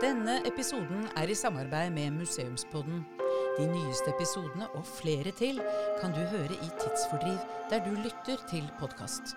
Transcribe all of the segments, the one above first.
Denne episoden er i samarbeid med Museumspodden. De nyeste episodene og flere til kan du høre i Tidsfordriv, der du lytter til podkast.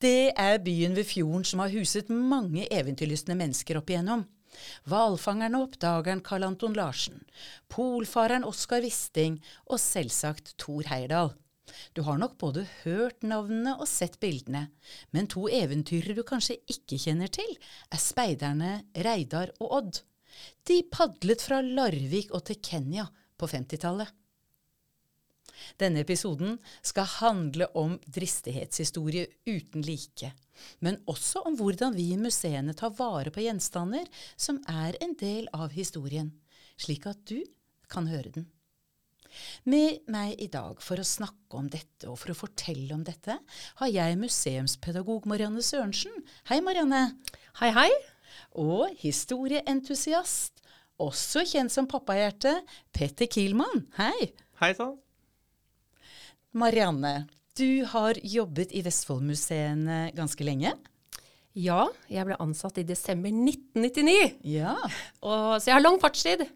Det er byen ved fjorden som har huset mange eventyrlystne mennesker opp igjennom. Hvalfangeren og oppdageren Karl Anton Larsen, polfareren Oskar Wisting og selvsagt Thor Heyerdahl. Du har nok både hørt navnene og sett bildene, men to eventyrere du kanskje ikke kjenner til, er speiderne Reidar og Odd. De padlet fra Larvik og til Kenya på 50-tallet. Denne episoden skal handle om dristighetshistorie uten like, men også om hvordan vi i museene tar vare på gjenstander som er en del av historien, slik at du kan høre den. Med meg i dag for å snakke om dette og for å fortelle om dette, har jeg museumspedagog Marianne Sørensen. Hei, Marianne. Hei, hei. Og historieentusiast, også kjent som pappahjerte, Petter Kielmann. Hei. Hei sann. Marianne, du har jobbet i Vestfoldmuseene ganske lenge. Ja, jeg ble ansatt i desember 1999, Ja, og, så jeg har lang fartstid.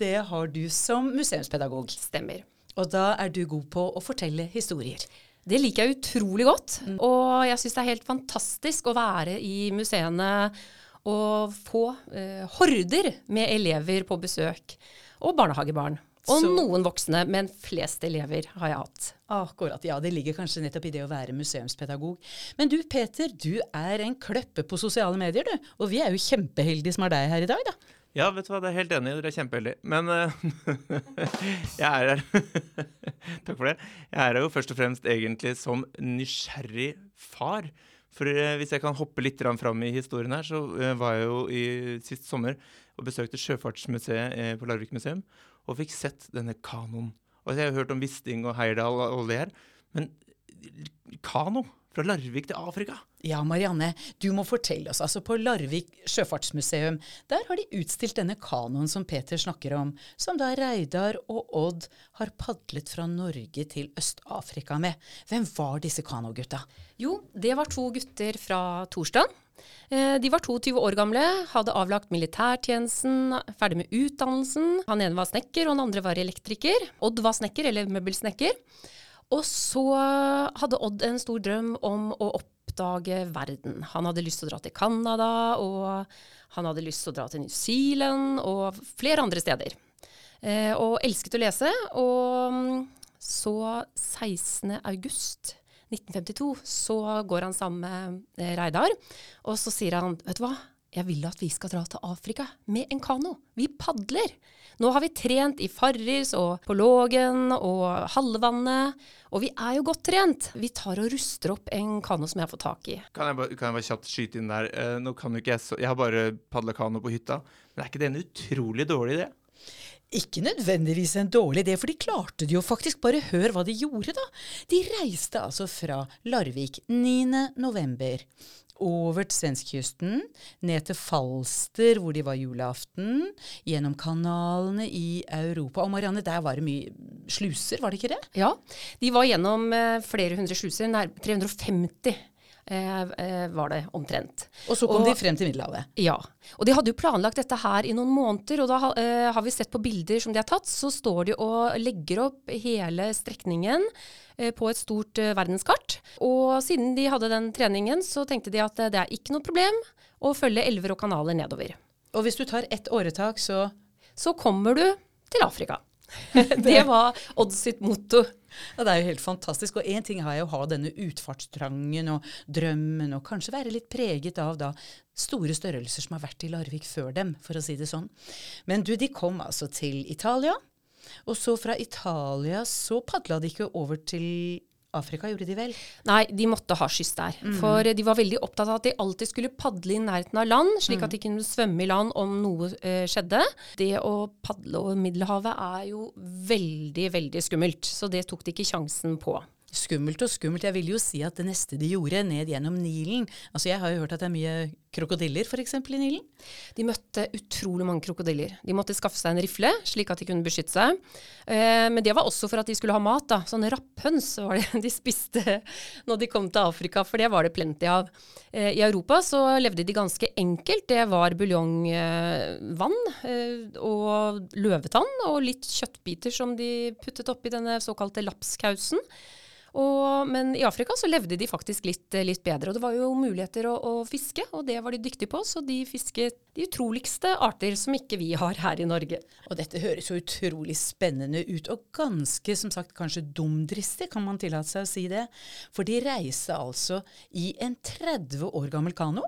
det har du som museumspedagog. Stemmer. Og da er du god på å fortelle historier. Det liker jeg utrolig godt, og jeg syns det er helt fantastisk å være i museene og få eh, horder med elever på besøk, og barnehagebarn. Og Så- noen voksne, men flest elever har jeg hatt. Akkurat, ja, det ligger kanskje nettopp i det å være museumspedagog. Men du Peter, du er en kløppe på sosiale medier, du. Og vi er jo kjempeheldige som har deg her i dag, da. Ja, vet du hva, det er helt enig i. Dere er kjempeheldige. Men uh, jeg er her Takk for det. Jeg er her jo først og fremst egentlig som nysgjerrig far. For uh, hvis jeg kan hoppe litt grann fram i historien her, så uh, var jeg jo i sist sommer og besøkte Sjøfartsmuseet på Larvik museum og fikk sett denne kanoen. Og jeg har hørt om Wisting og Heyerdahl og alle det her, men kano fra Larvik til Afrika? Ja, Marianne, du må fortelle oss. Altså På Larvik sjøfartsmuseum, der har de utstilt denne kanoen som Peter snakker om, som da Reidar og Odd har padlet fra Norge til Øst-Afrika med. Hvem var disse kanogutta? Jo, det var to gutter fra Torsdag. Eh, De var 22 år gamle, hadde avlagt militærtjenesten, ferdig med utdannelsen. Han ene var snekker, og den andre var elektriker. Odd var snekker, eller møbelsnekker. Og så hadde Odd en stor drøm om å oppdage verden. Han hadde lyst til å dra til Canada, og han hadde lyst til å dra til New Zealand og flere andre steder. Eh, og elsket å lese. Og mm, så 16. august 1952 så går han sammen med eh, Reidar, og så sier han vet du hva, jeg vil at vi skal dra til Afrika med en kano. Vi padler. Nå har vi trent i Farris og på Lågen og Halvvannet, og vi er jo godt trent. Vi tar og ruster opp en kano som jeg har fått tak i. Kan jeg bare, kan jeg bare kjapt skyte inn der? Eh, nå kan jo ikke Jeg så, jeg har bare padla kano på hytta. Men er ikke det en utrolig dårlig idé? Ikke nødvendigvis en dårlig idé, for de klarte det jo faktisk. Bare hør hva de gjorde, da. De reiste altså fra Larvik 9. november. Over til svenskekysten, ned til Falster, hvor de var julaften, gjennom kanalene i Europa. Og Marianne, der var det mye sluser, var det ikke det? Ja, de var gjennom eh, flere hundre sluser, nær 350 eh, eh, var det omtrent. Og så kom Og- de frem til Middelhavet. Ja, og de hadde jo planlagt dette her i noen måneder, og da eh, har vi sett på bilder som de har tatt, så står de og legger opp hele strekningen eh, på et stort eh, verdenskart. Og siden de hadde den treningen, så tenkte de at eh, det er ikke noe problem å følge elver og kanaler nedover. Og hvis du tar ett åretak, så Så kommer du til Afrika. det var Odd sitt motto. Ja, Det er jo helt fantastisk. Og én ting er jo å ha denne utfartstrangen og drømmen, og kanskje være litt preget av da store størrelser som har vært i Larvik før dem, for å si det sånn. Men du, de kom altså til Italia. Og så fra Italia så padla de ikke over til Afrika, gjorde de vel? Nei, de måtte ha skyss der. For de var veldig opptatt av at de alltid skulle padle i nærheten av land, slik at de kunne svømme i land om noe eh, skjedde. Det å padle over Middelhavet er jo veldig, veldig skummelt, så det tok de ikke sjansen på. Skummelt og skummelt. Jeg vil jo si at det neste de gjorde, ned gjennom Nilen Altså Jeg har jo hørt at det er mye krokodiller f.eks. i Nilen. De møtte utrolig mange krokodiller. De måtte skaffe seg en rifle, slik at de kunne beskytte seg. Eh, men det var også for at de skulle ha mat. da. Sånne rapphøns var det de spiste når de kom til Afrika, for det var det plenty av. Eh, I Europa så levde de ganske enkelt. Det var buljongvann eh, og løvetann og litt kjøttbiter som de puttet oppi denne såkalte lapskausen. Og, men i Afrika så levde de faktisk litt, litt bedre. Og det var jo muligheter å, å, fiske, og det var de dyktige på. Så de fisket de utroligste arter som ikke vi har her i Norge. Og dette høres jo utrolig spennende ut, og ganske, som sagt, kanskje dumdristig, kan man tillate seg å si det. For de reiste altså i en 30 år gammel kano?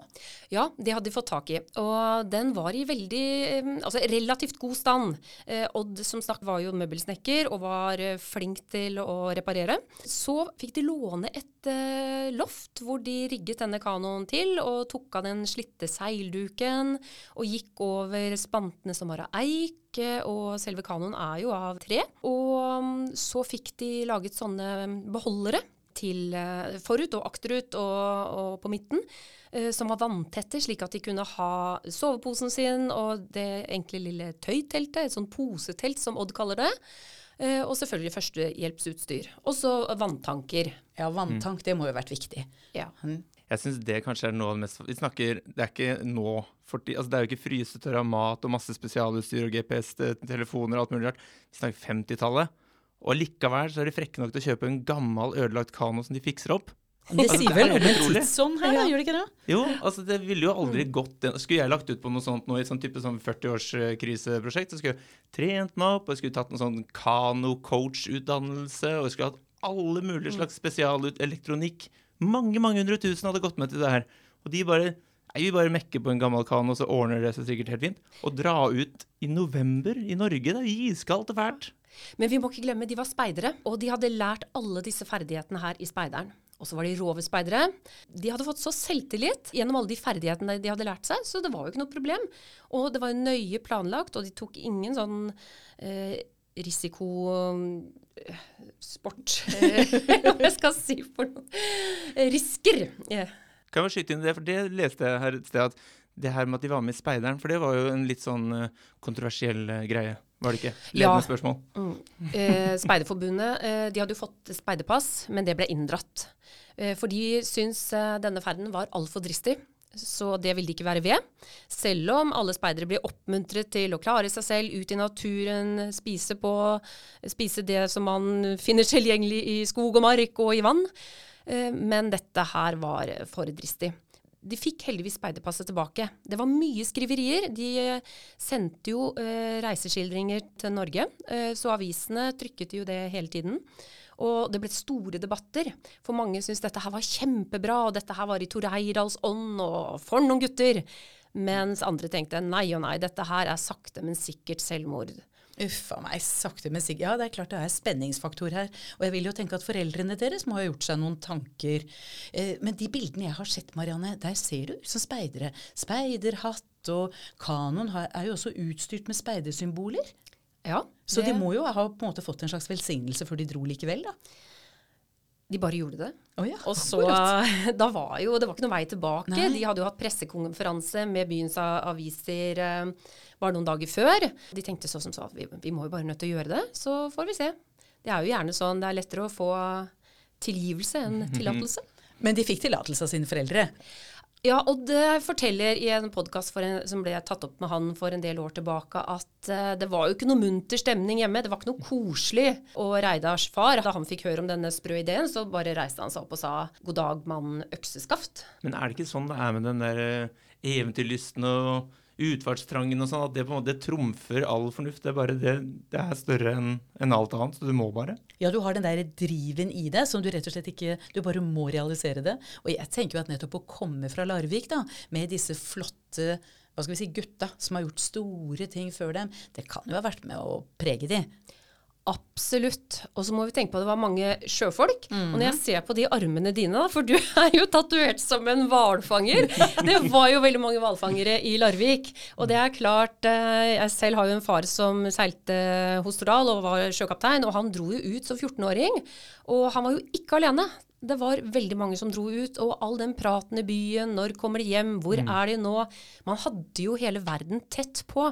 Ja, det hadde de fått tak i. Og den var i veldig, eh, altså relativt god stand. Eh, Odd som snakk var jo møbelsnekker og var eh, flink til å reparere. Så så fikk de låne et uh, loft hvor de rigget denne kanoen til, og tok av den slitte seilduken og gikk over spantene som var av eik, og selve kanoen er jo av tre. Og um, så fikk de laget sånne beholdere til uh, forut og akterut og, og på midten som var vanntette, slik at de kunne ha soveposen sin og det enkle lille tøyteltet, et sånt posetelt som Odd kaller det. Eh, og selvfølgelig førstehjelpsutstyr. Og så vanntanker. Ja, vanntank, det må jo ha vært viktig. Ja. Mm. Jeg syns det kanskje er noe av det mest Vi snakker Det er ikke nå for, altså Det er jo ikke frysetørra mat og masse spesialutstyr og GPS-telefoner og alt mulig rart. Vi snakker 50-tallet. Og likevel så er de frekke nok til å kjøpe en gammel, ødelagt kano som de fikser opp. Det sier vel en tidsånd her, da, gjør det ikke det? Jo, altså det ville jo aldri gått den. Skulle jeg lagt ut på noe sånt nå i et sånn type sånn 40-årskriseprosjekt, så skulle jeg trent meg opp, og jeg skulle tatt en sånn kano-coach-utdannelse, og jeg skulle hatt alle mulige slags spesialelektronikk. Mange, mange hundre tusen hadde gått med til det her. Og de bare Nei, vi bare mekker på en gammel kano, så ordner det seg sikkert helt fint. Å dra ut i november i Norge, det er jo iskaldt og fælt. Men vi må ikke glemme, de var speidere, og de hadde lært alle disse ferdighetene her i speideren. Og så var de rove speidere. De hadde fått så selvtillit gjennom alle de ferdighetene de hadde lært seg, så det var jo ikke noe problem. Og det var nøye planlagt, og de tok ingen sånn eh, risiko eh, sport eh, Hva jeg skal si for noe? Eh, Risker. Yeah. Kan jeg skyte inn det, for det leste jeg her et sted, at det her med at de var med i Speideren, for det var jo en litt sånn eh, kontroversiell eh, greie, var det ikke? Ledende Ja. spørsmål. Mm. Eh, Speiderforbundet eh, de hadde jo fått speiderpass, men det ble inndratt. Eh, for de syns eh, denne ferden var altfor dristig. Så det ville de ikke være ved. Selv om alle speidere blir oppmuntret til å klare seg selv, ut i naturen, spise på spise det som man finner tilgjengelig i skog og mark og i vann. Eh, men dette her var for dristig. De fikk heldigvis speiderpasset tilbake. Det var mye skriverier. De eh, sendte jo eh, reiseskildringer til Norge, eh, så avisene trykket jo det hele tiden. Og det ble store debatter, for mange syntes dette her var kjempebra, og dette her var i Tor Heyerdahls ånd, og for noen gutter! Mens andre tenkte nei og nei, dette her er sakte, men sikkert selvmord. Uff a meg, sakte, men sikkert. Ja, det er klart det er spenningsfaktor her. Og jeg vil jo tenke at foreldrene deres må ha gjort seg noen tanker. Eh, men de bildene jeg har sett, Marianne, der ser du ut som speidere. Speiderhatt og kanoen er jo også utstyrt med speidersymboler. Ja, Så de må jo ha på en måte fått en slags velsignelse før de dro likevel, da. De bare gjorde det. Oh ja, Og så, da var jo, Det var ikke noen vei tilbake. Nei. De hadde jo hatt pressekonferanse med byens aviser eh, bare noen dager før. De tenkte så som så at vi, vi må jo bare nødt til å gjøre det, så får vi se. Det er jo gjerne sånn det er lettere å få tilgivelse enn tillatelse. Men de fikk tillatelse av sine foreldre. Ja, Odd det forteller i en podkast som ble tatt opp med han for en del år tilbake, at uh, det var jo ikke noe munter stemning hjemme. Det var ikke noe koselig. Og Reidars far, da han fikk høre om denne sprø ideen, så bare reiste han seg opp og sa 'god dag, mann økseskaft'. Men er det ikke sånn det er med den der eh, eventyrlysten og utfartstrangen og sånn, at det på en måte trumfer all fornuft? Det er bare det, det er større enn en alt annet, så du må bare. Ja, du har den der driven i deg som du rett og slett ikke Du bare må realisere det. Og jeg tenker jo at nettopp å komme fra Larvik, da, med disse flotte hva skal vi si, gutta som har gjort store ting før dem, det kan jo ha vært med å prege de. Absolutt. Og så må vi tenke på at det var mange sjøfolk. Og når jeg ser på de armene dine, da, for du er jo tatovert som en hvalfanger Det var jo veldig mange hvalfangere i Larvik. Og det er klart eh, Jeg selv har jo en far som seilte hos Tordal og var sjøkaptein, og han dro jo ut som 14-åring. Og han var jo ikke alene. Det var veldig mange som dro ut, og all den praten i byen, når kommer de hjem, hvor er de nå? Man hadde jo hele verden tett på.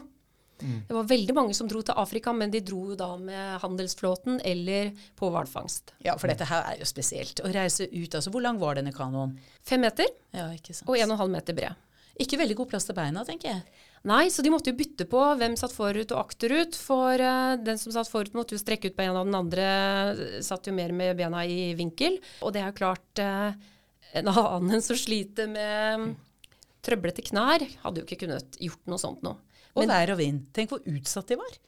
Det var veldig mange som dro til Afrika, men de dro jo da med handelsflåten eller på hvalfangst. Ja, for dette her er jo spesielt. Å reise ut, altså hvor lang var denne kanoen? Fem meter Ja, ikke sant. og en og en halv meter bred. Ikke veldig god plass til beina, tenker jeg. Nei, så de måtte jo bytte på hvem satt forut og akterut. For uh, den som satt forut måtte jo strekke ut beina, og den andre eh, satt jo mer med bena i vinkel. Og det er jo klart uh, En annen som sliter med trøblete knær, hadde jo ikke kunnet gjort noe sånt nå. Og Men- vær og vind. Tenk hvor utsatt de var.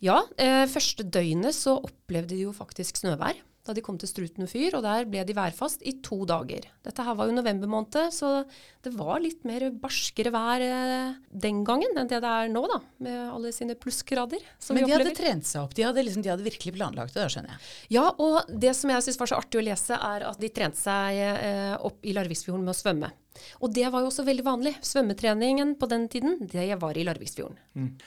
Ja, eh, første døgnet så opplevde de jo faktisk snøvær da de kom til Struten fyr, og der ble de værfast i to dager. Dette her var jo november måned, så det var litt mer barskere vær eh, den gangen enn det det er nå, da, med alle sine plussgrader som Men vi de hadde trent seg opp. De hadde, liksom, de hadde virkelig planlagt det, da skjønner jeg. Ja, og det som jeg syns var så artig å lese, er at de trente seg eh, opp i Larviksfjorden med å svømme. Og det var jo også veldig vanlig. Svømmetreningen på den tiden, det var i Larviksfjorden.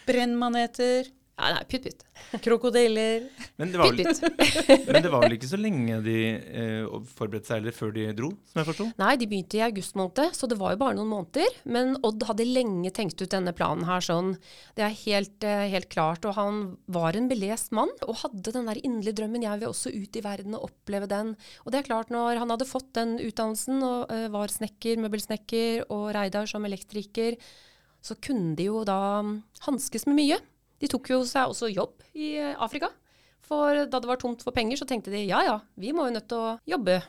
Brennmaneter, Nei, nei, pytt pytt. krokodiller Men det, var Pytt pytt. men det var vel ikke så lenge de eh, forberedte seg eller før de dro, som jeg forsto? Nei, de begynte i august måned, så det var jo bare noen måneder. Men Odd hadde lenge tenkt ut denne planen her sånn. Det er helt, eh, helt klart. Og han var en belest mann og hadde den der inderlige drømmen. Jeg vil også ut i verden og oppleve den. Og det er klart, når han hadde fått den utdannelsen og eh, var snekker, møbelsnekker og Reidar som elektriker, så kunne de jo da hanskes med mye. De tok jo seg også jobb i eh, Afrika. For da det var tomt for penger, så tenkte de ja ja, vi må jo nødt til å jobbe.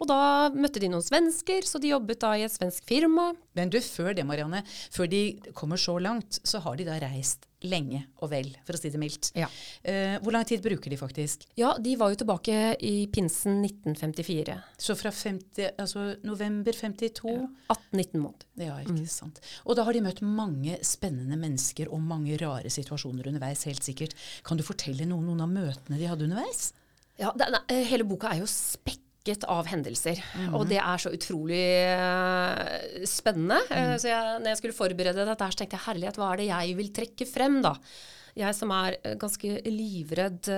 Og da møtte de noen svensker, så de jobbet da i et svensk firma. Men du, før det, Marianne, før de kommer så langt, så har de da reist lenge og vel, for å si det mildt. Ja. Eh, hvor lang tid bruker de faktisk? Ja, de var jo tilbake i pinsen 1954. Så fra 50, altså november 52 ja. 18-19 måneder. ikke sant. Og da har de møtt mange spennende mennesker og mange rare situasjoner underveis, helt sikkert. Kan du fortelle noen, noen av møtene de hadde underveis? Ja, det, eh, hele boka er jo spekket av hendelser, og det er så utrolig eh, spennende. Eh, så jeg, når jeg skulle forberede dette, så tenkte jeg herlighet, hva er det jeg vil trekke frem, da? Jeg som er eh, ganske livredd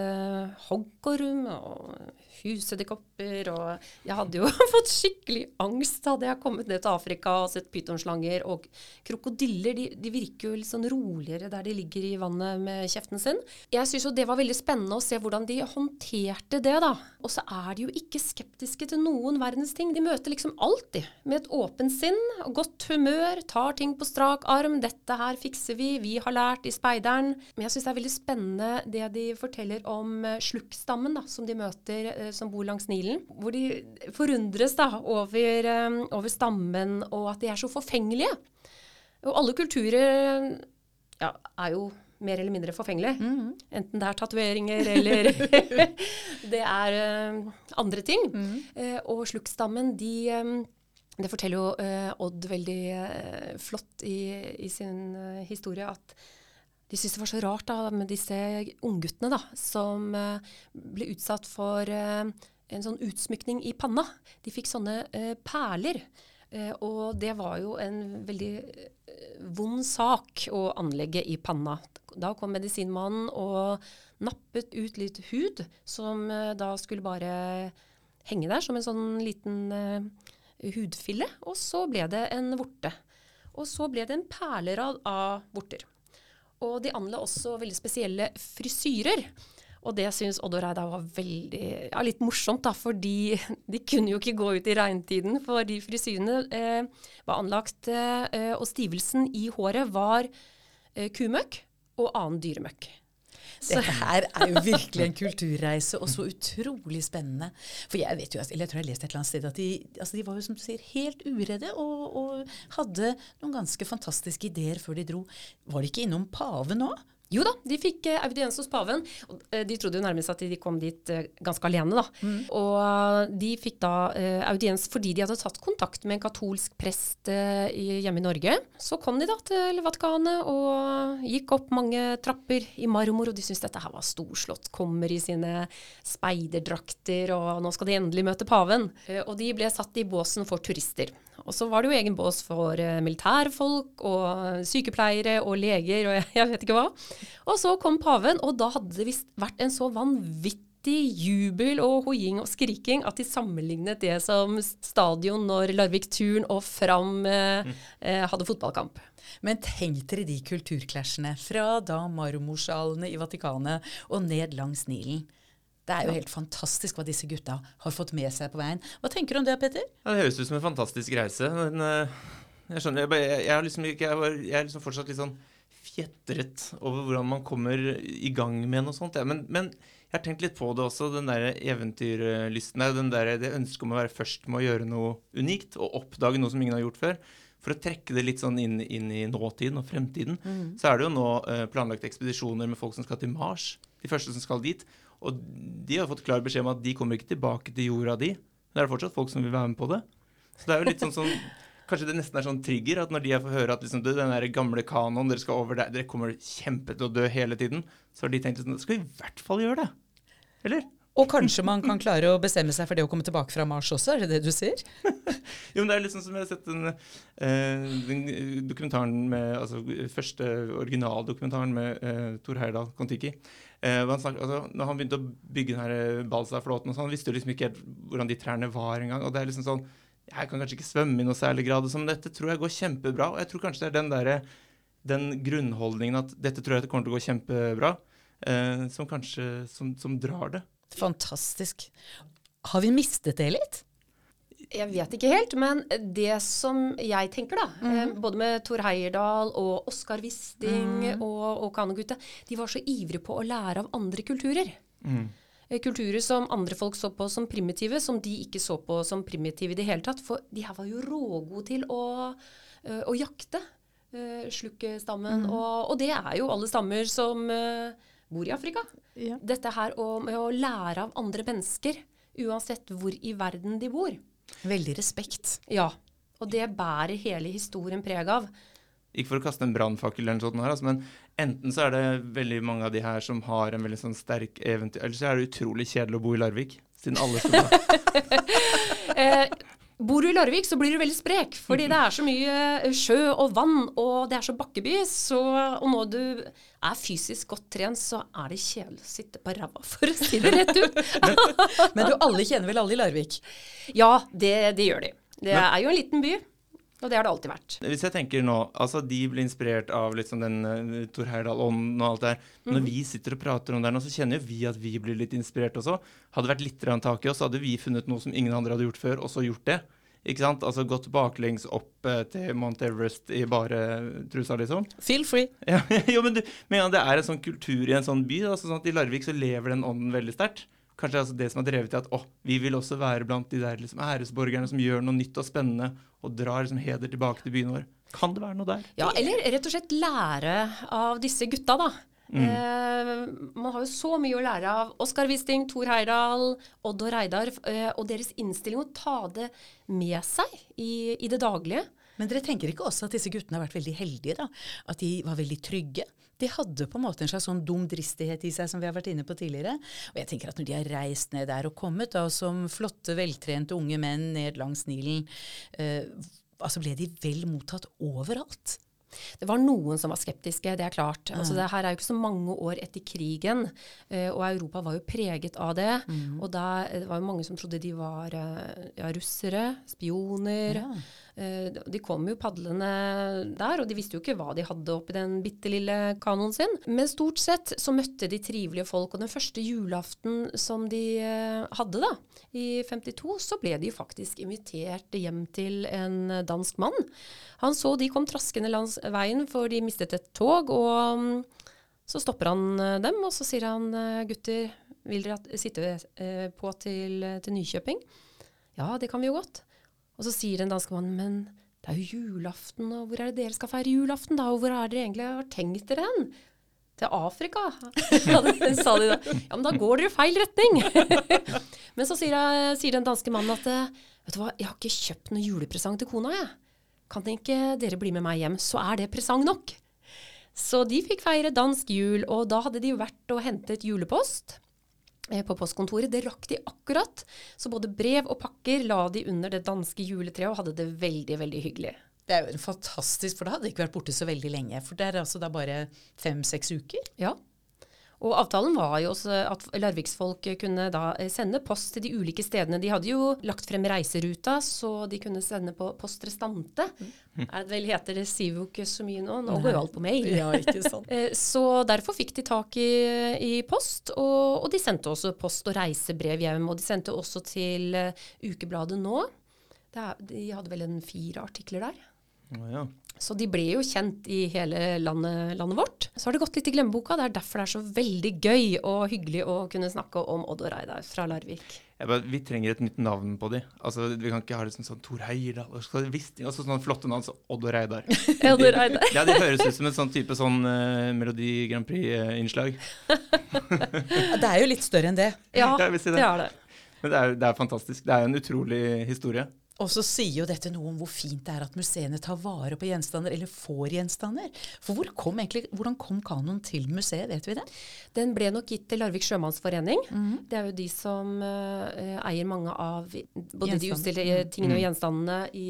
hoggorm og husedderkopper og Jeg hadde jo fått skikkelig angst hadde jeg kommet ned til Afrika og sett pytonslanger. Og krokodiller de, de virker jo litt sånn roligere der de ligger i vannet med kjeften sin. Jeg syns jo det var veldig spennende å se hvordan de håndterte det, da. Og så er de jo ikke skeptiske til noen verdens ting. De møter liksom alltid med et åpent sinn og godt humør, tar ting på strak arm. 'Dette her fikser vi, vi har lært i speideren'. Men jeg syns det er veldig spennende det de forteller om eh, slukkstammen da, som de møter eh, som bor langs Nilen. Hvor de forundres da over, eh, over stammen og at de er så forfengelige. Og alle kulturer ja, er jo mer eller mindre forfengelige. Enten det er tatoveringer eller det er uh, andre ting. Eh, og slukkstammen, de um, Det forteller jo uh, Odd veldig eh, flott i, i sin eh, historie at de syntes det var så rart da, med disse ungguttene da, som eh, ble utsatt for eh, en sånn utsmykning i panna. De fikk sånne eh, perler. Og det var jo en veldig vond sak å anlegge i panna. Da kom medisinmannen og nappet ut litt hud, som da skulle bare henge der som en sånn liten hudfille. Og så ble det en vorte. Og så ble det en perlerad av vorter. Og de anla også veldig spesielle frisyrer. Og det syns Odd og Reidar var veldig, ja, litt morsomt, da, fordi de kunne jo ikke gå ut i regntiden. For de frisyrene eh, var anlagt, eh, og stivelsen i håret var eh, kumøkk og annen dyremøkk. Dette her er jo virkelig en kulturreise, og så utrolig spennende. For jeg vet jo, eller jeg tror jeg har lest et eller annet sted at de, altså de var jo som du sier helt uredde og, og hadde noen ganske fantastiske ideer før de dro. Var de ikke innom paven òg? Jo da, de fikk eh, audiens hos paven. Og, eh, de trodde jo nærmest at de kom dit eh, ganske alene, da. Og eh, de fikk da eh, audiens fordi de hadde tatt kontakt med en katolsk prest eh, hjemme i Norge. Så kom de da til Vatikanet og gikk opp mange trapper i marmor, og de syntes dette her var storslått. Kommer i sine speiderdrakter, og nå skal de endelig møte paven. Eh, og de ble satt i båsen for turister. Og så var det jo egen bås for eh, militærfolk og sykepleiere og leger og jeg, jeg vet ikke hva. Og så kom paven, og da hadde det visst vært en så vanvittig jubel og hoiing og skriking at de sammenlignet det som stadion når Larvik Turn og Fram eh, eh, hadde fotballkamp. Men tenk dere de kulturklæsjene fra da marmorsalene i Vatikanet og ned langs Nilen. Det er jo helt fantastisk hva disse gutta har fått med seg på veien. Hva tenker du om det, Petter? Ja, det høres ut som en fantastisk reise, men eh, jeg skjønner Jeg, jeg, jeg, er liksom jeg, er liksom fortsatt litt sånn fjetret over hvordan man kommer i gang med noe sånt. Ja. Men, men jeg har tenkt litt på det også, den der eventyrlysten der. Den der, det ønsket om å være først med å gjøre noe unikt, og oppdage noe som ingen har gjort før. For å trekke det litt sånn inn, inn i nåtiden og fremtiden, så er det jo nå eh, planlagt ekspedisjoner med folk som skal til Mars. De første som skal dit. Og de har fått klar beskjed om at de kommer ikke tilbake til jorda, di. Men det er fortsatt folk som vil være med på det. Så det er jo litt sånn sånn Kanskje det nesten er sånn trigger at når de får høre at liksom, du, den der gamle kanoen dere skal over der, dere kommer kjempe til å dø hele tiden, så har de tenkt sånn Skal vi i hvert fall gjøre det? Eller? Og kanskje man kan klare å bestemme seg for det å komme tilbake fra Mars også, er det det du sier? Jo, men det er sånn som jeg har sett den, eh, den dokumentaren med Altså første originaldokumentaren med uh, Tor Heyerdahl Kon-Tiki. Eh, han snak- altså, når han begynte å bygge den eh, Balsa-flåten, og sånn, han visste jo liksom ikke helt hvordan de trærne var engang. Og det er liksom sånn Jeg kan kanskje ikke svømme i noe særlig grad, sånn, men dette tror jeg går kjempebra. Og jeg tror kanskje det er den der, den grunnholdningen at dette tror jeg det kommer til å gå kjempebra, eh, som kanskje som, som drar det. Fantastisk. Har vi mistet det litt? Jeg vet ikke helt, men det som jeg tenker, da, eh, både med Tor Heyerdahl og Oskar Wisting og, og Kanogutta, de var så ivrige på å lære av andre kulturer. Mm. Kulturer som andre folk så på som primitive, som de ikke så på som primitive i det hele tatt. For de her var jo rågode til å, eh, å jakte slukkestammen. Og, og det er jo alle stammer som eh, bor i Afrika. Ja. Dette her å, med å lære av andre mennesker, uansett hvor i verden de bor. Veldig respekt. Ja. Og det bærer hele historien preg av. Ikke for å kaste en brannfakkel, altså, men enten så er det veldig mange av de her som har en veldig sånn sterk eventyr, eller så er det utrolig kjedelig å bo i Larvik. Siden alle skal. Eh, bor du i Larvik, så blir du veldig sprek. Fordi det er så mye eh, sjø og vann, og det er så bakkeby. Så, og når du er fysisk godt trent, så er det kjedelig å sitte på ræva, for å si det rett ut. Men du, alle kjenner vel alle i Larvik? Ja, det, det gjør de. Det er jo en liten by, og det har det alltid vært. Hvis jeg tenker nå, altså de blir inspirert av sånn den uh, Tor Heyerdahl-ånden og alt det der. Når Når vi sitter og prater om det her nå, så kjenner jo vi at vi blir litt inspirert også. Hadde det vært litt tak i oss, hadde vi funnet noe som ingen andre hadde gjort før, og så gjort det. Ikke sant? Altså gått baklengs opp uh, til Mount Everest i bare trusa, liksom. Feel free. Ja, jo, men du, men ja, det er en sånn kultur i en sånn by. Altså, sånn at I Larvik så lever den ånden veldig sterkt. Kanskje det er altså det som har drevet til at å, vi vil også være blant de der liksom, æresborgerne som gjør noe nytt og spennende, og drar liksom, heder tilbake til byen vår. Kan det være noe der? Ja, eller rett og slett lære av disse gutta, da. Eh, man har jo så mye å lære av Oskar Wisting, Tor Heyerdahl, Odd og Reidar, eh, og deres innstilling å ta det med seg i, i det daglige. Men dere tenker ikke også at disse guttene har vært veldig heldige, da? At de var veldig trygge? De hadde på en måte en slags sånn dum dristighet i seg som vi har vært inne på tidligere. Og jeg tenker at når de har reist ned der og kommet da som flotte, veltrente unge menn ned langs Nilen, eh, altså ble de vel mottatt overalt? Det var noen som var skeptiske, det er klart. Altså, det her er jo ikke så mange år etter krigen, eh, og Europa var jo preget av det. Og da, det var jo mange som trodde de var eh, ja, russere, spioner. Ja. Eh, De kom jo padlende der, og de visste jo ikke hva de hadde oppi den bitte lille kanoen sin. Men stort sett så møtte de trivelige folk, og den første julaften som de eh, hadde da, i 52, så ble de faktisk invitert hjem til en dansk mann. Han så de kom traskende langs veien, for de mistet et tog, og mm, så stopper han eh, dem, og så sier han eh, gutter, vil dere sitte eh, på til, til Nykjøping? Ja, det kan vi jo godt. Og så sier den danske mannen, men det er jo julaften, og hvor er det dere skal feire julaften da, og hvor er dere egentlig har tenkt dere hen? til Afrika, sa de da. Ja, men da går dere feil retning. men så sier, jeg, sier den danske mannen at vet du hva, jeg har ikke kjøpt noen julepresang til kona, jeg. Kan ikke dere bli med meg hjem, så er det presang nok. Så de fikk feire dansk jul, og da hadde de jo vært og hentet julepost eh, på postkontoret. Det rakk de akkurat. Så både brev og pakker la de under det danske juletreet og hadde det veldig, veldig hyggelig. Det er jo fantastisk, for da hadde de ikke vært borte så veldig lenge. For det er altså da bare fem-seks uker. Ja. Og avtalen var jo også at Larviksfolk kunne da eh, sende post til de ulike stedene. De hadde jo lagt frem reiseruta, så de kunne sende på post restante. Er det vel heter det sier jo ikke så mye nå. Nå går jo alt på mail. Ja, ikke sant. Eh, Så derfor fikk de tak i, i post, og, og de sendte også post- og reisebrev hjem. Og de sendte også til eh, Ukebladet nå. De hadde vel en fire artikler der. Å, ja. Så de ble jo kjent i hele landet, landet vårt. Så har det gått litt i glemmeboka. Det er derfor det er så veldig gøy og hyggelig å kunne snakke om Odd og Reidar fra Larvik. Bare, vi trenger et nytt navn på de. Altså, Vi kan ikke ha det sånn, sånn Tor Heyerdahl og så Wisting, altså sånne flotte navn som Odd og Reidar. Odd og Reidar. Ja, Det høres ut som en sånn type sånn uh, Melodi Grand Prix-innslag. Ja, Det er jo litt større enn det. Ja, det. det er det. Men det er, det er fantastisk. Det er en utrolig historie. Og så sier jo dette noe om hvor fint det er at museene tar vare på gjenstander, eller får gjenstander. For hvor kom egentlig, hvordan kom kanoen til museet, vet vi det? Den ble nok gitt til Larvik sjømannsforening. Mhm. Det er jo de som uh, eier mange av både de utstilte tingene og gjenstandene i,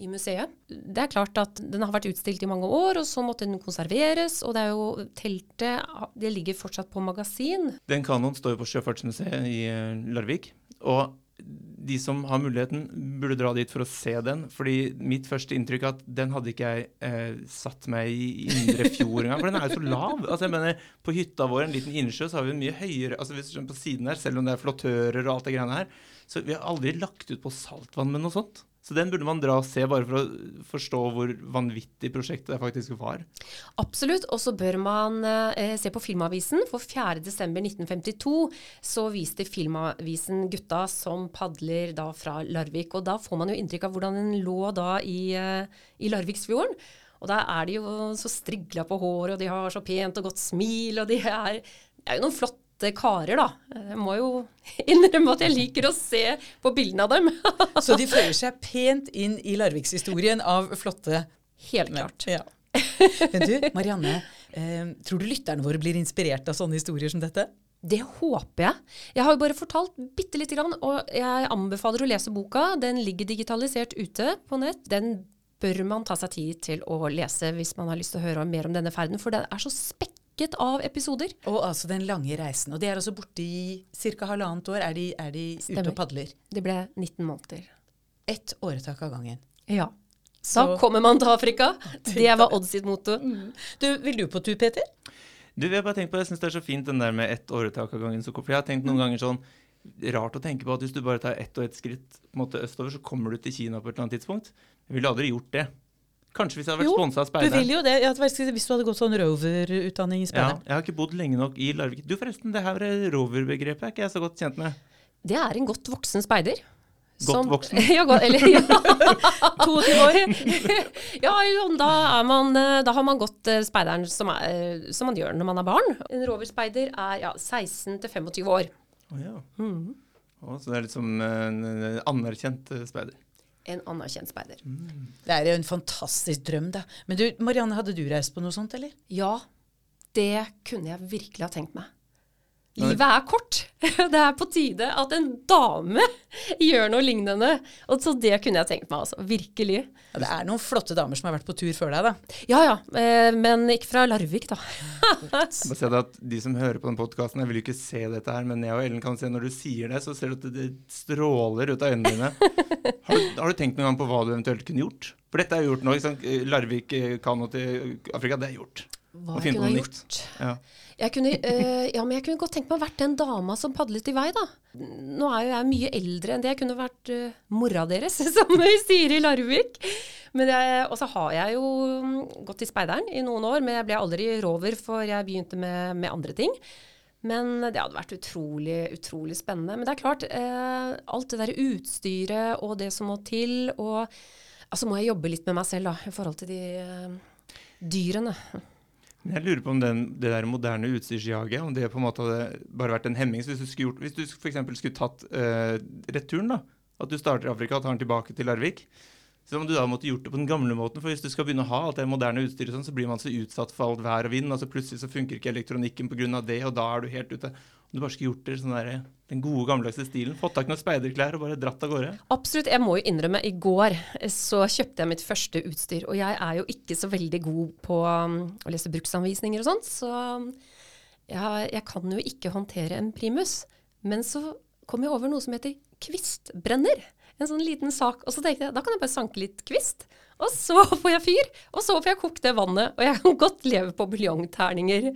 i museet. Det er klart at den har vært utstilt i mange år, og så måtte den konserveres. Og det er jo teltet Det ligger fortsatt på magasin. Den kanoen står jo på Sjøfartsmuseet i eh, Larvik. Og de som har muligheten, burde dra dit for å se den. fordi mitt første inntrykk er at den hadde ikke jeg eh, satt meg i indre fjord engang. For den er jo så lav. altså jeg mener, På hytta vår, en liten innsjø, så har vi en mye høyere altså hvis du på siden her, Selv om det er flottører og alt det greiene her. Så vi har aldri lagt ut på saltvann med noe sånt. Så den burde man dra og se, bare for å forstå hvor vanvittig prosjektet det faktisk var. Absolutt. Og så bør man eh, se på Filmavisen. For 4.12.1952 så viste Filmavisen gutta som padler da fra Larvik. Og da får man jo inntrykk av hvordan den lå da i, eh, i Larviksfjorden. Og da er de jo så strigla på håret, og de har så pent og godt smil, og de er, er jo noen flotte karer, da. Jeg må jo innrømme at jeg liker å se på bildene av dem. Så de føyer seg pent inn i Larvikshistorien av flotte Helt klart. Ja. Men du, Marianne, eh, tror du lytterne våre blir inspirert av sånne historier som dette? Det håper jeg. Jeg har jo bare fortalt bitte lite grann, og jeg anbefaler å lese boka. Den ligger digitalisert ute på nett. Den bør man ta seg tid til å lese hvis man har lyst til å høre mer om denne ferden, for den er så spekket av episoder. Og altså den lange reisen. Og de er altså borte i ca. halvannet år. Er de, er de ute og padler? Det ble 19 måneder. Ett åretak av gangen. Ja. Så- Da kommer man til Afrika. Det var Odd sitt motto. Du, Vil du på tur, Peter? Du, jeg bare tenkt på, jeg syns det er så fint den der med ett åretak av gangen. For jeg har tenkt noen ganger sånn Rart å tenke på at hvis du bare tar ett og ett skritt på en måte østover, så kommer du til Kina på et eller annet tidspunkt. Jeg ville aldri gjort det. Kanskje hvis jeg hadde vært sponsa av du vil jo det. Hvis du hadde gått sånn roverutdanning i Ja, jeg har ikke bodd lenge nok i Larvik. Du forresten, det her roverbegrepet er ikke jeg så godt kjent med. Det er en godt voksen speider. Godt voksen? ja, godt, eller ja. 22 år. ja, jo, da, er man, eh, da har man gått eh, speideren som, er, eh, som man gjør når man er barn. En roverspeider er ja, 16 til 25 år. Å ja. Mhm. Oh, så det er litt som en en anerkjent speider. En anerkjent speider. Det er jo en fantastisk drøm, da. Men du, Marianne, hadde du reist på noe sånt, eller? Ja, det kunne jeg virkelig ha tenkt meg. Livet er kort. Det er på tide at en dame gjør noe lignende. Og så det kunne jeg tenkt meg, altså. Virkelig. Ja, det er noen flotte damer som har vært på tur før deg, da. Ja ja, eh, men ikke fra Larvik, da. Bare se at De som hører på den podkasten, jeg vil jo ikke se dette her, men jeg og Ellen kan se når du sier det, så ser du at det, stråler ut av øynene dine. Har du, har du tenkt noen gang på hva du eventuelt kunne gjort? For dette er jo gjort nå. ikke sant? Larvik eh, kano til Afrika, det er gjort. Hva jeg kunne ha gjort? Ja. Jeg kunne, øh, ja, men jeg kunne godt tenkt meg å vært den dama som padlet i vei, da. Nå er jo jeg mye eldre enn det. Jeg kunne vært øh, mora deres, som vi sier i Larvik. Og så har jeg jo mm, gått i speideren i noen år, men jeg ble aldri rover, for jeg begynte med, med andre ting. Men det hadde vært utrolig, utrolig spennende. Men det er klart, øh, alt det der utstyret og det som må til, og altså må jeg jobbe litt med meg selv da, i forhold til de dyrene. Jeg lurer på om den, det der moderne utstyrsjaget om det på en måte hadde bare vært en hemming. Hvis du skulle gjort, hvis du f.eks. skulle tatt uh, returen, da, at du starter i Afrika og tar den tilbake til Larvik, så om du da måtte gjort det på den gamle måten. For hvis du skal begynne å ha alt det moderne utstyret, sånn, så blir man så utsatt for alt vær og vind. altså Plutselig så funker ikke elektronikken pga. det, og da er du helt ute. Om du bare skulle gjort det sånn der, den gode, gammeldagse stilen. Fått tak i noen speiderklær og bare dratt av gårde. Absolutt. Jeg må jo innrømme, i går så kjøpte jeg mitt første utstyr. Og jeg er jo ikke så veldig god på um, å lese bruksanvisninger og sånt, så jeg, jeg kan jo ikke håndtere en primus. Men så kom jeg over noe som heter kvistbrenner. En sånn liten sak. Og så tenkte jeg da kan jeg bare sanke litt kvist. Og så får jeg fyr. Og så får jeg kokt det vannet. Og jeg kan godt leve på buljongterninger.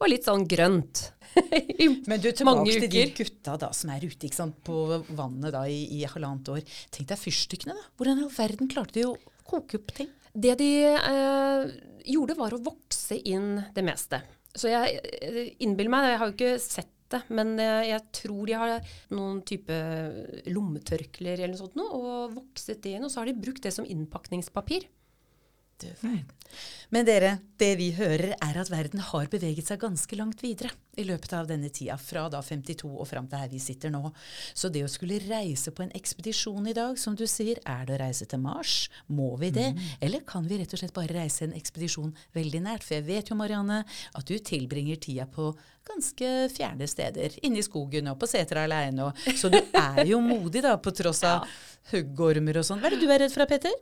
Og litt sånn grønt. I Men du, tilbake til de gutta da, som er ute sant, på vannet da, i, i halvannet år. Tenk deg fyrstikkene, da. Hvordan i all verden klarte de å koke opp ting? Det de eh, gjorde, var å vokse inn det meste. Så jeg eh, innbiller meg, jeg har jo ikke sett det, men eh, jeg tror de har noen type lommetørklær eller noe sånt og vokset det inn. Og så har de brukt det som innpakningspapir. Du verden. Men dere, det vi hører er at verden har beveget seg ganske langt videre i løpet av denne tida, fra da 52 og fram til her vi sitter nå. Så det å skulle reise på en ekspedisjon i dag, som du sier, er det å reise til Mars? Må vi det? Eller kan vi rett og slett bare reise en ekspedisjon veldig nært? For jeg vet jo, Marianne, at du tilbringer tida på ganske fjerne steder. Inne i skogen og på setra aleine. Så du er jo modig, da, på tross av huggormer og sånn. Hva er det du er redd for, Petter?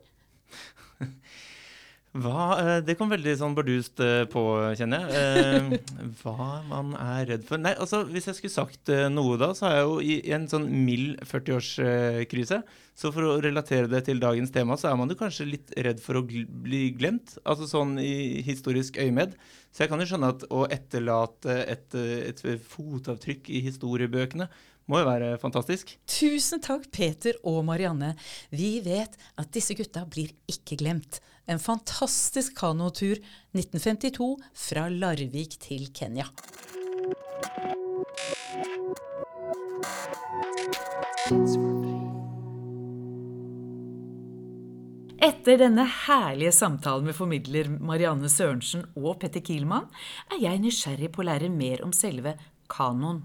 Hva, eh, det kom veldig sånn bardust eh, på, kjenner jeg. Eh, Hva man er redd for Nei, altså hvis jeg skulle sagt noe da, så er jeg jo i, en sånn mild 40-årskrise. Så for å relatere det til dagens tema, så er man jo kanskje litt redd for å bli glemt. Altså sånn i historisk øyemed. Så jeg kan jo skjønne at å etterlate et, et fotavtrykk i historiebøkene må jo være fantastisk. Tusen takk, Peter og Marianne. Vi vet at disse gutta blir ikke glemt. En fantastisk kanotur 1952 fra Larvik til Kenya. Etter denne herlige samtalen med formidler Marianne Sørensen og Petter Kielmann, er jeg nysgjerrig på å lære mer om selve kanoen.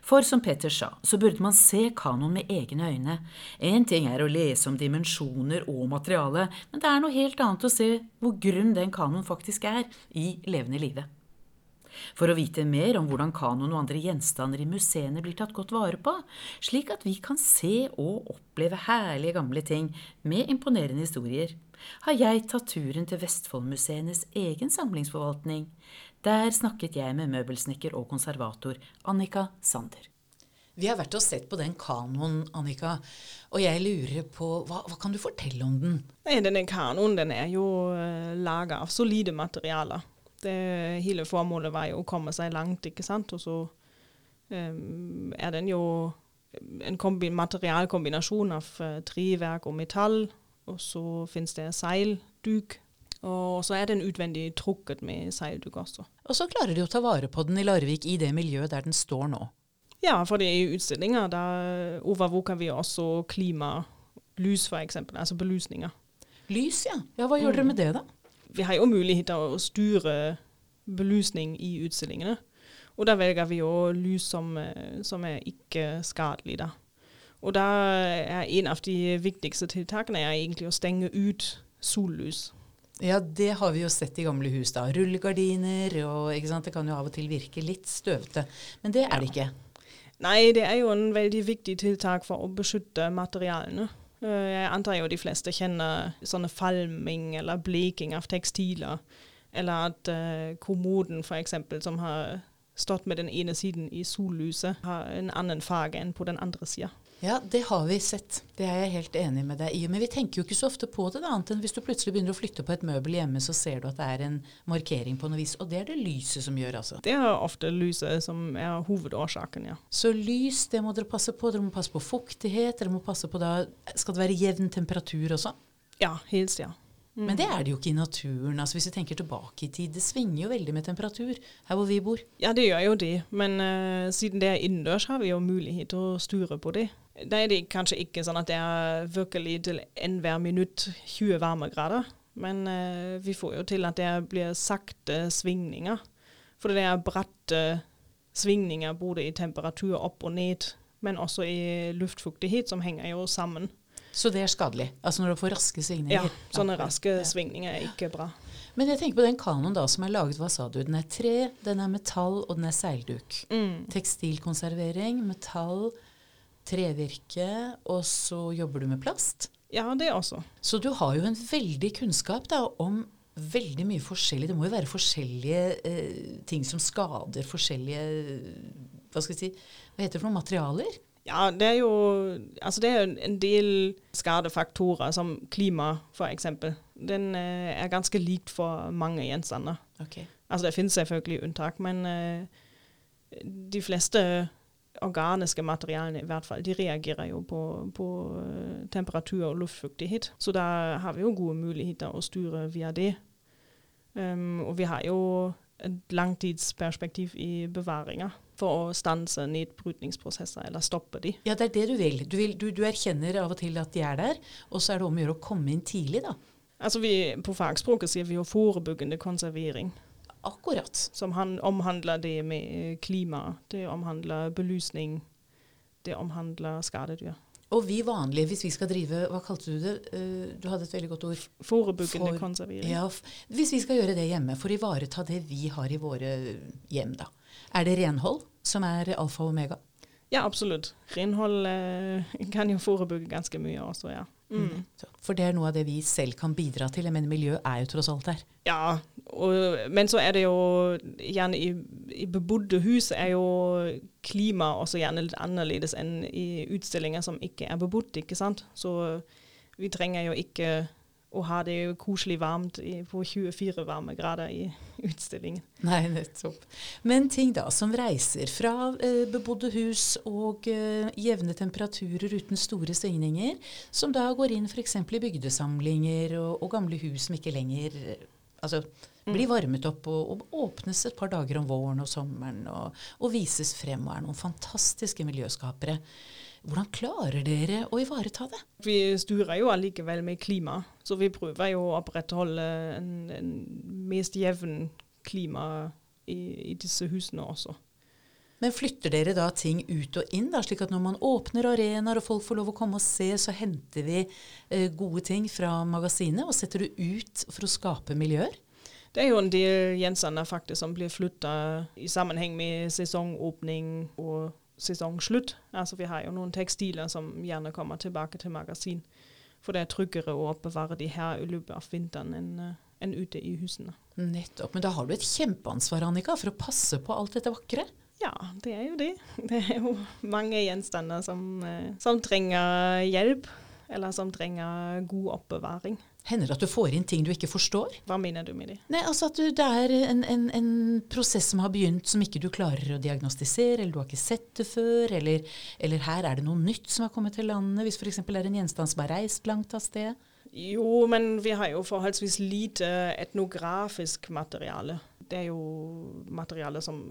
For som Petter sa, så burde man se kanoen med egne øyne. En ting er å lese om dimensjoner og materiale, men det er noe helt annet å se hvor grunn den kanoen faktisk er i levende live. For å vite mer om hvordan kanoen og andre gjenstander i museene blir tatt godt vare på, slik at vi kan se og oppleve herlige gamle ting med imponerende historier, har jeg tatt turen til Vestfoldmuseenes egen samlingsforvaltning. Der snakket jeg med møbelsnekker og konservator Annika Sander. Vi har vært og sett på den kanoen, Annika, og jeg lurer på hva, hva kan du fortelle om den? Nei, denne kanoen den er jo uh, laga av solide materialer. Det, hele formålet var jo å komme seg langt, ikke sant. Og så um, er den jo en kombi materialkombinasjon av uh, treverk og metall. Og så finnes det seilduk. Og så er den utvendig trukket med seilduk også. Og så klarer de å ta vare på den i Larvik i det miljøet der den står nå. Ja, for det er jo utstillinger. Da overvåker vi også klimalys, f.eks. Altså belysninger. Lys, ja. Ja, Hva gjør dere med det, da? vi har jo mulighet til å styre belysning i utstillingene. Og da velger vi jo lys som, eh, som er ikke skadelig. Da. Og da er en av de viktigste tiltakene er egentlig å stenge ut sollys. Ja, det har vi jo sett i gamle hus. da. Rullegardiner og ikke sant? Det kan jo av og til virke litt støvete. Men det er det ikke. Nei, det er jo en veldig viktig tiltak for å beskytte materialene. Eh, Jeg antar jo de fleste kjenner sånne falming eller bleking av tekstiler. Eller at uh, kommoden f.eks., som har stått med den ene siden i sollyset, har en annen farge enn på den andre sida. Ja, det har vi sett. Det er jeg helt enig med deg i. Men vi tenker jo ikke så ofte på det, da, annet enn hvis du plutselig begynner å flytte på et møbel hjemme, så ser du at det er en markering på noe vis. Og det er det lyset som gjør, altså. Det er ofte lyset som er hovedårsaken, ja. Så lys, det må dere passe på. Dere må passe på fuktighet. Dere må passe på da Skal det være jevn temperatur også? Ja, helst, ja. Men det er det jo ikke i naturen. altså Hvis vi tenker tilbake i tid, det svinger jo veldig med temperatur her hvor vi bor. Ja, det gjør jo det. Men uh, siden det er innendørs, har vi jo mulighet til å sture på det. Da er det kanskje ikke sånn at det er virkelig til enhver minutt 20 varmegrader. Men uh, vi får jo til at det blir sakte svingninger. For det er bratte svingninger både i temperatur opp og ned, men også i luftfuktighet, som henger jo sammen. Så det er skadelig? Altså når du får raske svingninger? Ja, sånne raske Ja. svingninger er ikke bra. Men jeg tenker på den kanoen da som er laget, hva sa du? Den er tre, den er metall, og den er seilduk. Mm. Tekstilkonservering, metall, trevirke, og så jobber du med plast. Ja, det også. Så du har jo en veldig kunnskap da om veldig mye forskjellig. Det må jo være forskjellige eh, ting som skader forskjellige Hva skal vi si Hva heter det for noe? Materialer? Ja, det er jo Altså det er en del skadefaktorer, som klima f.eks. Den eh, er ganske likt for mange gjenstander. Okay. Altså det finnes selvfølgelig unntak, men eh, de fleste organiske materialene i hvert fall, de reagerer jo på, på eh, temperatur og luftfuktighet. Så da har vi jo gode muligheter å styre via det. Um, og vi har jo et langtidsperspektiv i bevaringer for å stanse nedbrytningsprosesser, eller stoppe de. Ja, det er det du vil. Du, vil du, du erkjenner av og til at de er der, og så er det om å gjøre å komme inn tidlig, da. Altså vi, På fagspråket sier vi jo forebyggende konservering. Akkurat. som han, omhandler det med eh, klima, det omhandler belysning, det omhandler skadedyr. Og vi vanlige, hvis vi skal drive Hva kalte du det? Eh, du hadde et veldig godt ord. Forebyggende For- konservering. Ja, hvis vi skal gjøre det hjemme, for å ivareta det vi har i våre hjem, da. Er det renhold som er alfa og omega? Ja, absolutt. Renhold eh, kan jo forebygge ganske mye også, ja. Mm. For det er noe av det vi selv kan bidra til. Jeg mener miljø er jo tross alt her. Ja, og, men så er det jo gjerne i, i bebodde hus er jo klima også gjerne litt annerledes enn i utstillinger som ikke er bebodd, ikke sant. Så vi trenger jo ikke å ha det koselig varmt i, på 24 varmegrader i utstillingen. Nei, nettopp. Men ting da som reiser fra eh, bebodde hus og eh, jevne temperaturer uten store svingninger, som da går inn f.eks. i bygdesamlinger og, og gamle hus som ikke lenger eh, altså, blir varmet opp og, og åpnes et par dager om våren og sommeren og, og vises frem og er noen fantastiske miljøskapere. Hvordan klarer dere å ivareta det? Vi styrer jo allikevel med klima, så vi prøver jo å opprettholde en, en mest jevn klima i, i disse husene også. Men flytter dere da ting ut og inn, da, slik at når man åpner arenaer og folk får lov å komme og se, så henter vi eh, gode ting fra magasinet og setter det ut for å skape miljøer? Det er jo en del gjenstander faktisk som blir flytta i sammenheng med sesongåpning og sesongslutt. Altså vi har jo noen tekstiler som gjerne kommer tilbake til magasin. For det er tryggere å oppbevare de her i løpet av vinteren enn eh, enn ute i husene. Nettopp. Men da har du et kjempeansvar, Annika, for å passe på alt dette vakre. Ja, det er jo det. Det er jo mange gjenstander som, eh, som trenger hjelp, eller som trenger god oppbevaring. Hender det at du får inn ting du ikke forstår? Hva mener du med det? Nei, altså at du, det er en, en, en prosess som har begynt som ikke du klarer å diagnostisere, eller du har ikke sett det før, eller, eller her er det noe nytt som har kommet til landet, hvis f.eks. det er en gjenstand som har reist langt av sted. Jo, men vi har jo forholdsvis lite etnografisk materiale. Det er jo materiale som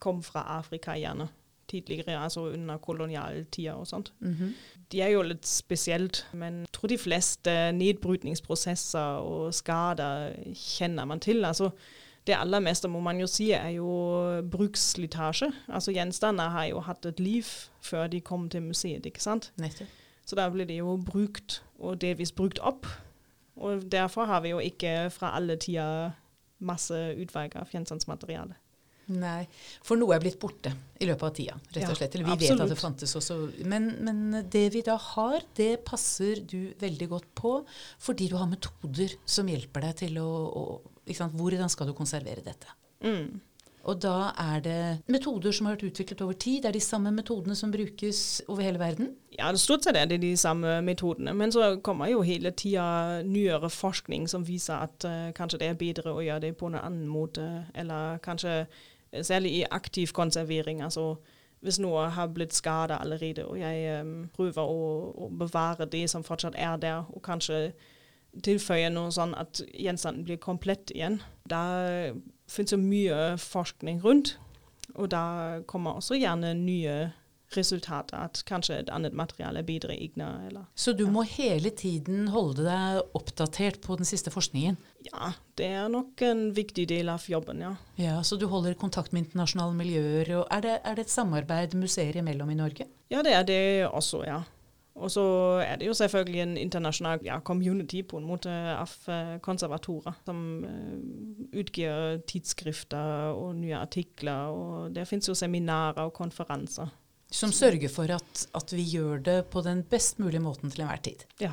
kom fra Afrika gjerne tidligere, altså under kolonialtida og sånt. De er jo litt spesielt, men jeg tror de fleste nedbrytningsprosesser og skader kjenner man til. Altså, det aller meste må man jo si er jo bruksslitasje. Altså Gjenstander har jo hatt et liv før de kom til museet, ikke sant. Nettopp. Så da blir de jo brukt, og delvis brukt opp. Og derfor har vi jo ikke fra alle tider masse utvalg av gjenstandsmateriale. Nei, for noe er blitt borte i løpet av tida, rett og slett. Eller vi vet at det fantes også. Men, men det vi da har, det passer du veldig godt på, fordi du har metoder som hjelper deg til å, å sant? Hvordan skal du konservere dette? Mm. Og da er det metoder som har vært utviklet over tid. Det er de samme metodene som brukes over hele verden. Ja, det stort sett er det de samme metodene, men så kommer jo hele tida nyere forskning som viser at uh, kanskje det er bedre å gjøre det på en annen måte, eller kanskje særlig i aktiv konservering. altså hvis noe har blitt skada allerede, og jeg um, prøver å, å bevare det som fortsatt er der, og kanskje tilføye noe sånn at gjenstanden blir komplett igjen. Da finnes det mye forskning rundt, og da kommer også gjerne nye resultatet. At kanskje et annet materiale er bedre egnet. Eller. Så du må hele tiden holde deg oppdatert på den siste forskningen? Ja, det er nok en viktig del av jobben, ja. Ja, Så du holder kontakt med internasjonale miljøer. og Er det, er det et samarbeid museer imellom i Norge? Ja, det er det også, ja. Og så er det jo selvfølgelig en internasjonal ja, community på en måte av uh, konservatorer som uh, utgir tidsskrifter og nye artikler. Og det finnes jo seminarer og konferanser. Som sørger for at, at, vi gjør det på den best mulige måten til enhver tid. Ja.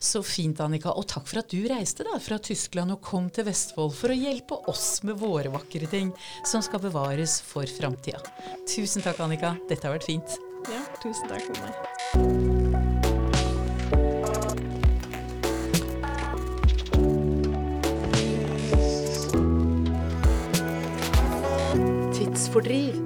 Så fint, Annika. Og takk for at du reiste da fra Tyskland og kom til Vestfold for å hjelpe oss med våre vakre ting som skal bevares for framtida. Tusen takk, Annika. Dette har vært fint. Ja, tusen takk for meg. Tidsfordriv